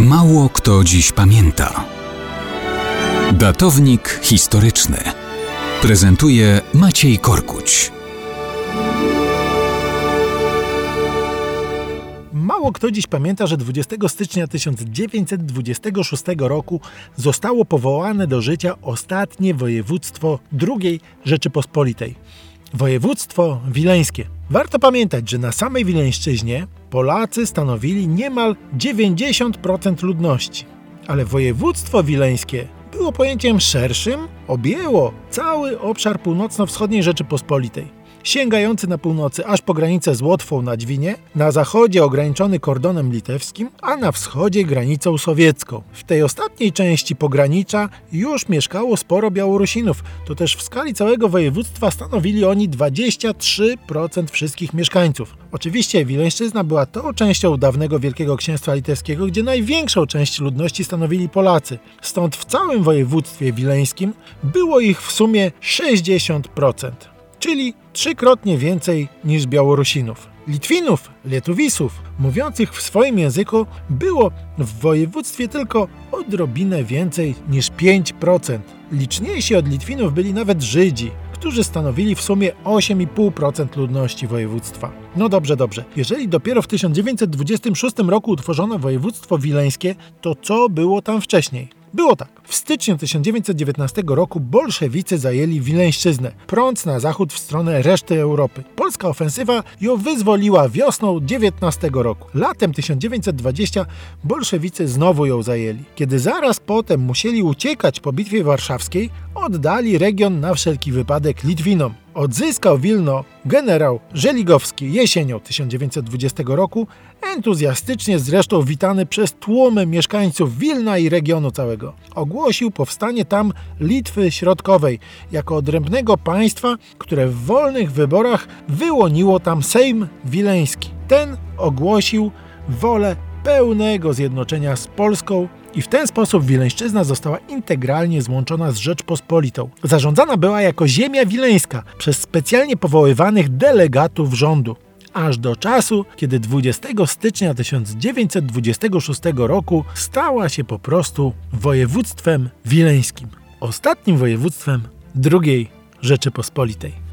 Mało kto dziś pamięta. Datownik historyczny prezentuje Maciej Korkuć. Mało kto dziś pamięta, że 20 stycznia 1926 roku zostało powołane do życia ostatnie województwo II Rzeczypospolitej. Województwo wileńskie. Warto pamiętać, że na samej Wileńszczyźnie Polacy stanowili niemal 90% ludności, ale województwo wileńskie było pojęciem szerszym, objęło cały obszar północno-wschodniej Rzeczypospolitej sięgający na północy aż po granicę z Łotwą na Dwinie, na zachodzie ograniczony kordonem litewskim, a na wschodzie granicą sowiecką. W tej ostatniej części pogranicza już mieszkało sporo Białorusinów, to też w skali całego województwa stanowili oni 23% wszystkich mieszkańców. Oczywiście Wileńszczyzna była tą częścią dawnego Wielkiego Księstwa Litewskiego, gdzie największą część ludności stanowili Polacy. Stąd w całym województwie wileńskim było ich w sumie 60% czyli trzykrotnie więcej niż Białorusinów. Litwinów, Lietuwisów, mówiących w swoim języku, było w województwie tylko odrobinę więcej niż 5%. Liczniejsi od Litwinów byli nawet Żydzi, którzy stanowili w sumie 8,5% ludności województwa. No dobrze, dobrze. Jeżeli dopiero w 1926 roku utworzono województwo wileńskie, to co było tam wcześniej? Było tak. W styczniu 1919 roku bolszewicy zajęli Wileńszczyznę, prąc na zachód w stronę reszty Europy. Polska ofensywa ją wyzwoliła wiosną 19 roku. Latem 1920 bolszewicy znowu ją zajęli. Kiedy zaraz potem musieli uciekać po bitwie warszawskiej, oddali region na wszelki wypadek Litwinom. Odzyskał Wilno generał Żeligowski jesienią 1920 roku, entuzjastycznie zresztą witany przez tłumy mieszkańców Wilna i regionu całego. Ogłosił powstanie tam Litwy Środkowej jako odrębnego państwa, które w wolnych wyborach wyłoniło tam Sejm Wileński. Ten ogłosił wolę pełnego zjednoczenia z Polską i w ten sposób Wileńszczyzna została integralnie złączona z Rzeczpospolitą. Zarządzana była jako ziemia wileńska przez specjalnie powoływanych delegatów rządu aż do czasu, kiedy 20 stycznia 1926 roku stała się po prostu województwem wileńskim, ostatnim województwem II Rzeczypospolitej.